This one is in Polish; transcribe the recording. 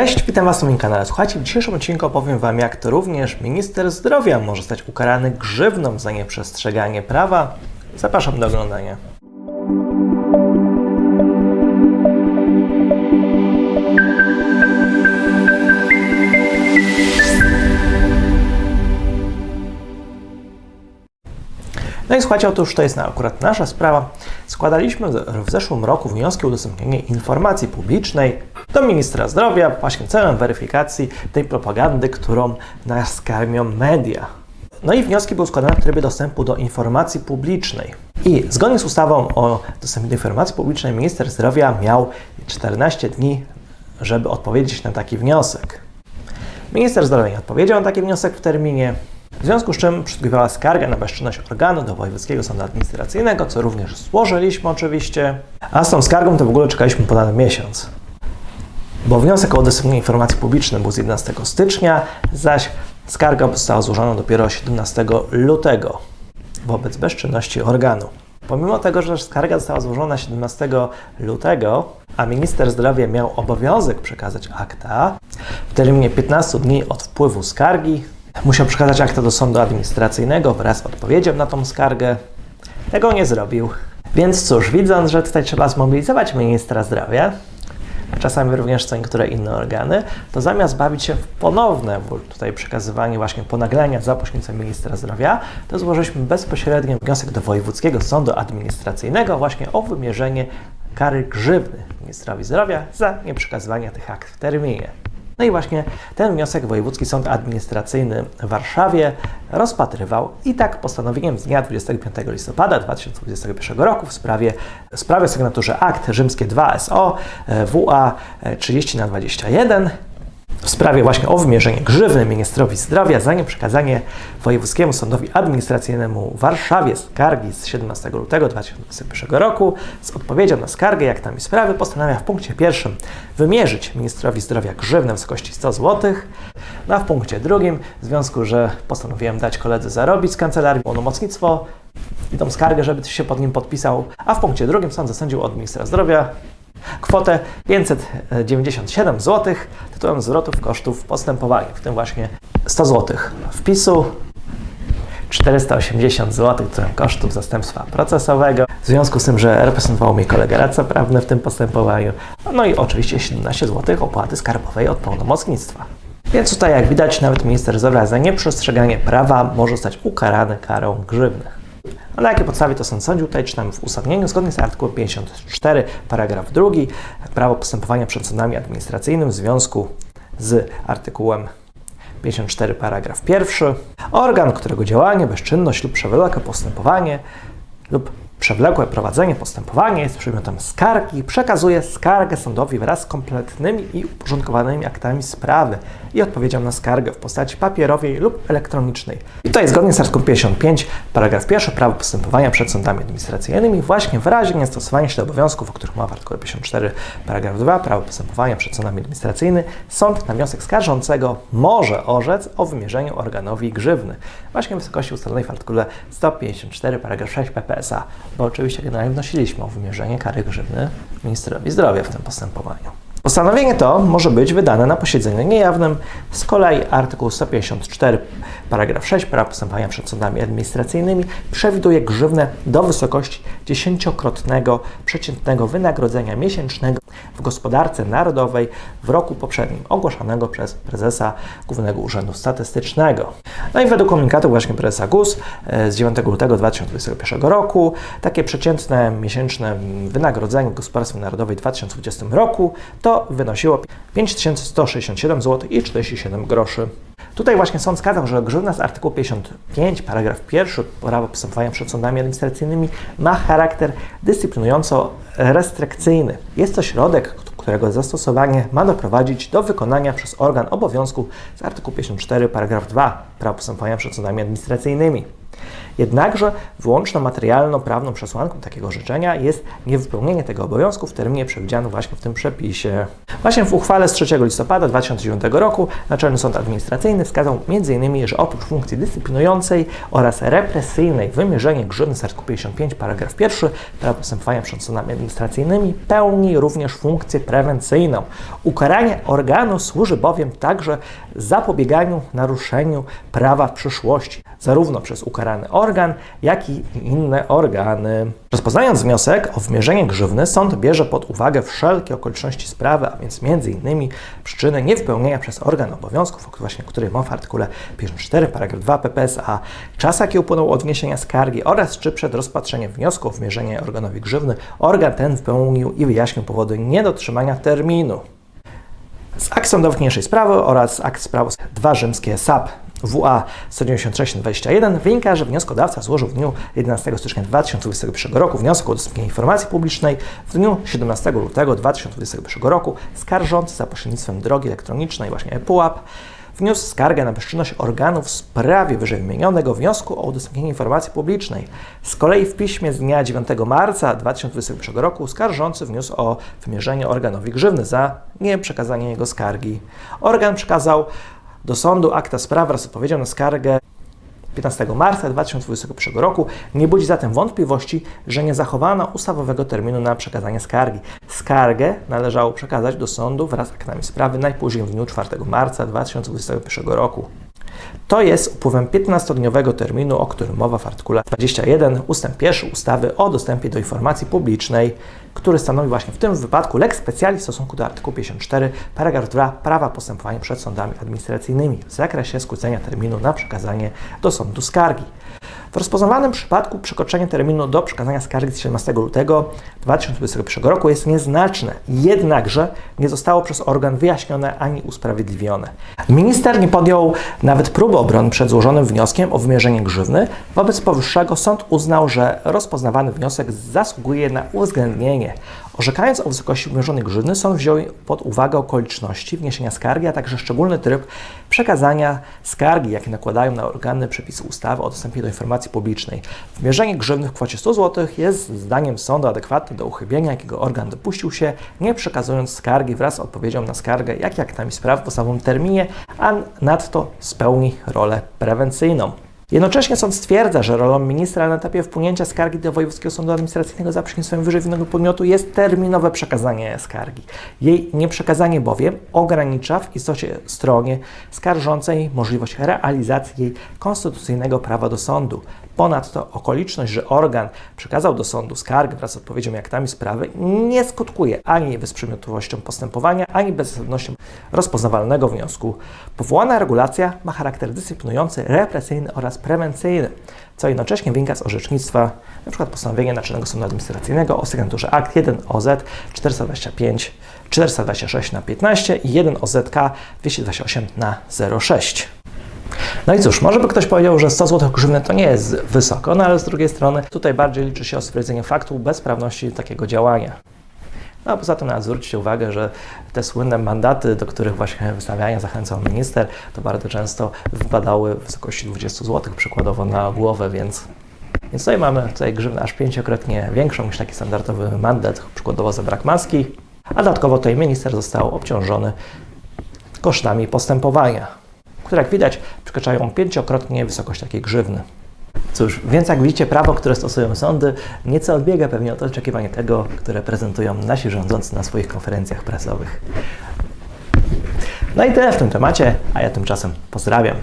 Cześć, witam Was na moim kanale. Słuchajcie, w dzisiejszym odcinku opowiem Wam, jak to również minister zdrowia może zostać ukarany grzywną za nieprzestrzeganie prawa. Zapraszam do oglądania. No i słuchajcie, otóż to jest akurat nasza sprawa. Składaliśmy w zeszłym roku wnioski o udostępnienie informacji publicznej do ministra zdrowia właśnie celem weryfikacji tej propagandy, którą nas karmią media. No i wnioski były składane w trybie dostępu do informacji publicznej. I zgodnie z ustawą o dostępie do informacji publicznej minister zdrowia miał 14 dni, żeby odpowiedzieć na taki wniosek. Minister zdrowia nie odpowiedział na taki wniosek w terminie, w związku z czym przysługiwała skarga na bezczynność organu do Wojewódzkiego Sądu Administracyjnego, co również złożyliśmy oczywiście, a z tą skargą to w ogóle czekaliśmy ponad miesiąc. Bo wniosek o udostępnienie informacji publicznej był z 11 stycznia, zaś skarga została złożona dopiero 17 lutego wobec bezczynności organu. Pomimo tego, że skarga została złożona 17 lutego, a minister zdrowia miał obowiązek przekazać akta w terminie 15 dni od wpływu skargi, musiał przekazać akta do sądu administracyjnego wraz z odpowiedzią na tą skargę. Tego nie zrobił. Więc cóż, widząc, że tutaj trzeba zmobilizować ministra zdrowia, czasami również co niektóre inne organy, to zamiast bawić się w ponowne tutaj przekazywanie właśnie ponaglenia za pośrednictwem ministra zdrowia, to złożyliśmy bezpośrednio wniosek do Wojewódzkiego Sądu Administracyjnego właśnie o wymierzenie kary grzywny ministrowi zdrowia za nieprzekazywanie tych akt w terminie. No i właśnie ten wniosek Wojewódzki Sąd Administracyjny w Warszawie rozpatrywał i tak postanowieniem z dnia 25 listopada 2021 roku w sprawie, w sprawie sygnaturze akt rzymskie 2 SO WA 30 na 21 w sprawie właśnie o wymierzenie grzywny ministrowi zdrowia za nieprzekazanie Wojewódzkiemu Sądowi Administracyjnemu w Warszawie skargi z 17 lutego 2021 roku. Z odpowiedzią na skargę, jak tam i sprawy, postanawia w punkcie pierwszym wymierzyć ministrowi zdrowia grzywnę w wysokości 100 zł, no a w punkcie drugim, w związku, że postanowiłem dać koledze zarobić z kancelarii pełnomocnictwo i tą skargę, żeby się pod nim podpisał, a w punkcie drugim sąd zasądził od ministra zdrowia kwotę 597 zł tytułem zwrotów kosztów postępowania, w tym właśnie 100 zł wpisu, 480 zł tytułem kosztów zastępstwa procesowego, w związku z tym, że reprezentował mnie kolega radca prawny w tym postępowaniu, no i oczywiście 17 zł opłaty skarbowej od pełnomocnictwa. Więc tutaj, jak widać, nawet minister zdrowia za nieprzestrzeganie prawa może zostać ukarany karą grzywny. A na jakiej podstawie to sąd sądził? Tutaj czytamy w uzasadnieniu zgodnie z artykułem 54, paragraf 2, prawo postępowania przed sądami administracyjnym w związku z artykułem 54, paragraf 1. Organ, którego działanie, bezczynność lub przewlekłe postępowanie lub przewlekłe prowadzenie postępowania jest przedmiotem skargi, przekazuje skargę sądowi wraz z kompletnymi i uporządkowanymi aktami sprawy i odpowiedzią na skargę w postaci papierowej lub elektronicznej. I tutaj zgodnie z artykułem 55, paragraf 1 prawo postępowania przed sądami administracyjnymi właśnie w razie niestosowania się do obowiązków, o których mowa w artykule 54, paragraf 2 prawo postępowania przed sądami administracyjnymi, sąd na wniosek skarżącego może orzec o wymierzeniu organowi grzywny. Właśnie w wysokości ustalonej w artykule 154, paragraf 6 PPSA bo oczywiście generalnie wnosiliśmy o wymierzenie kary grzywny ministrowi zdrowia w tym postępowaniu. Postanowienie to może być wydane na posiedzeniu niejawnym. Z kolei artykuł 154 paragraf 6 prawa postępowania przed sądami administracyjnymi przewiduje grzywnę do wysokości dziesięciokrotnego przeciętnego wynagrodzenia miesięcznego w gospodarce narodowej w roku poprzednim, ogłoszonego przez prezesa Głównego Urzędu Statystycznego. No i według komunikatu właśnie prezesa GUS e, z 9 lutego 2021 roku takie przeciętne miesięczne wynagrodzenie w gospodarstwie narodowej w 2020 roku to wynosiło 5167 zł i 47 groszy. Tutaj właśnie sąd skazał, że grzywna z artykułu 55, paragraf 1 prawa postępowania przed sądami administracyjnymi ma charakter dyscyplinująco-restrykcyjny. Jest to środek, którego zastosowanie ma doprowadzić do wykonania przez organ obowiązku z artykułu 54, paragraf 2 prawa postępowania przed sądami administracyjnymi. Jednakże wyłączną materialno-prawną przesłanką takiego orzeczenia jest niewypełnienie tego obowiązku w terminie przewidzianym właśnie w tym przepisie. Właśnie w uchwale z 3 listopada 2009 roku Naczelny Sąd Administracyjny wskazał m.in., że oprócz funkcji dyscyplinującej oraz represyjnej wymierzenie grzywny z artykułu 55 paragraf 1 prawa postępowania przed sądami administracyjnymi pełni również funkcję prewencyjną. Ukaranie organu służy bowiem także zapobieganiu naruszeniu prawa w przyszłości, zarówno przez ukarany organ, jak i inne organy. Rozpoznając wniosek o wymierzenie grzywny, sąd bierze pod uwagę wszelkie okoliczności sprawy, a więc m.in. przyczyny niewypełnienia przez organ obowiązków, o właśnie których mowa w artykule 54 paragraf 2 PPSA, czas jaki upłynął od wniesienia skargi oraz czy przed rozpatrzeniem wniosku o wymierzenie organowi grzywny organ ten wypełnił i wyjaśnił powody niedotrzymania terminu. Z akt sądowniejszej sprawy oraz akt sprawy 2 rzymskie SAP WA 196-21 wynika, że wnioskodawca złożył w dniu 11 stycznia 2021 roku wniosek o udostępnienie informacji publicznej, w dniu 17 lutego 2021 roku skarżący za pośrednictwem drogi elektronicznej, właśnie ePUAP, wniósł skargę na bezczynność organów w sprawie wyżej wymienionego wniosku o udostępnienie informacji publicznej. Z kolei w piśmie z dnia 9 marca 2021 roku skarżący wniósł o wymierzenie organowi grzywny za nieprzekazanie jego skargi. Organ przekazał do sądu akta sprawy wraz z odpowiedzią na skargę 15 marca 2021 roku. Nie budzi zatem wątpliwości, że nie zachowano ustawowego terminu na przekazanie skargi. Skargę należało przekazać do sądu wraz z aktami sprawy najpóźniej w dniu 4 marca 2021 roku. To jest upływem 15-dniowego terminu, o którym mowa w artykule 21 ust. 1 ustawy o dostępie do informacji publicznej, który stanowi właśnie w tym wypadku lex specialis w stosunku do artykułu 54 paragraf 2 prawa postępowania przed sądami administracyjnymi w zakresie skrócenia terminu na przekazanie do sądu skargi. W rozpoznawanym przypadku przekroczenie terminu do przekazania skargi z 17 lutego 2021 roku jest nieznaczne, jednakże nie zostało przez organ wyjaśnione ani usprawiedliwione. Minister nie podjął nawet próby obrony przed złożonym wnioskiem o wymierzenie grzywny. Wobec powyższego sąd uznał, że rozpoznawany wniosek zasługuje na uwzględnienie. Orzekając o wysokości wymierzonej grzywny, sąd wziął pod uwagę okoliczności wniesienia skargi, a także szczególny tryb przekazania skargi, jakie nakładają na organy przepisy ustawy o dostępie do informacji publicznej. Wymierzenie grzywny w kwocie 100 zł jest zdaniem sądu adekwatne do uchybienia, jakiego organ dopuścił się, nie przekazując skargi wraz z odpowiedzią na skargę, jak i aktami spraw w podstawowym terminie, a nadto spełni rolę prewencyjną. Jednocześnie sąd stwierdza, że rolą ministra na etapie wpłynięcia skargi do Wojewódzkiego Sądu Administracyjnego za pośrednictwem wyżej wymienionego podmiotu jest terminowe przekazanie skargi. Jej nieprzekazanie bowiem ogranicza w istocie stronie skarżącej możliwość realizacji jej konstytucyjnego prawa do sądu. Ponadto okoliczność, że organ przekazał do sądu skargę wraz z odpowiedzią i aktami sprawy nie skutkuje ani bezprzedmiotowością postępowania, ani bezzasadnością rozpoznawalnego wniosku. Powołana regulacja ma charakter dyscyplinujący, represyjny oraz prewencyjny, co jednocześnie wynika z orzecznictwa, np. postanowienia Naczelnego Sądu Administracyjnego o sygnaturze akt 1 OZ 425 426 na 15 i 1 OZK 228 na 06. No i cóż, może by ktoś powiedział, że 100 zł grzywny to nie jest wysoko, no ale z drugiej strony tutaj bardziej liczy się stwierdzenie faktu bezprawności takiego działania. No a poza tym nawet zwróćcie uwagę, że te słynne mandaty, do których właśnie wystawiania zachęcał minister, to bardzo często wypadały w wysokości 20 zł przykładowo na głowę, więc, więc tutaj mamy tutaj grzywnę aż pięciokrotnie większą niż taki standardowy mandat, przykładowo za brak maski, a dodatkowo tutaj minister został obciążony kosztami postępowania, które jak widać przekraczają pięciokrotnie wysokość takiej grzywny. Cóż, więc jak widzicie, prawo, które stosują sądy, nieco odbiega pewnie od oczekiwań tego, które prezentują nasi rządzący na swoich konferencjach prasowych. No i tyle w tym temacie, a ja tymczasem pozdrawiam.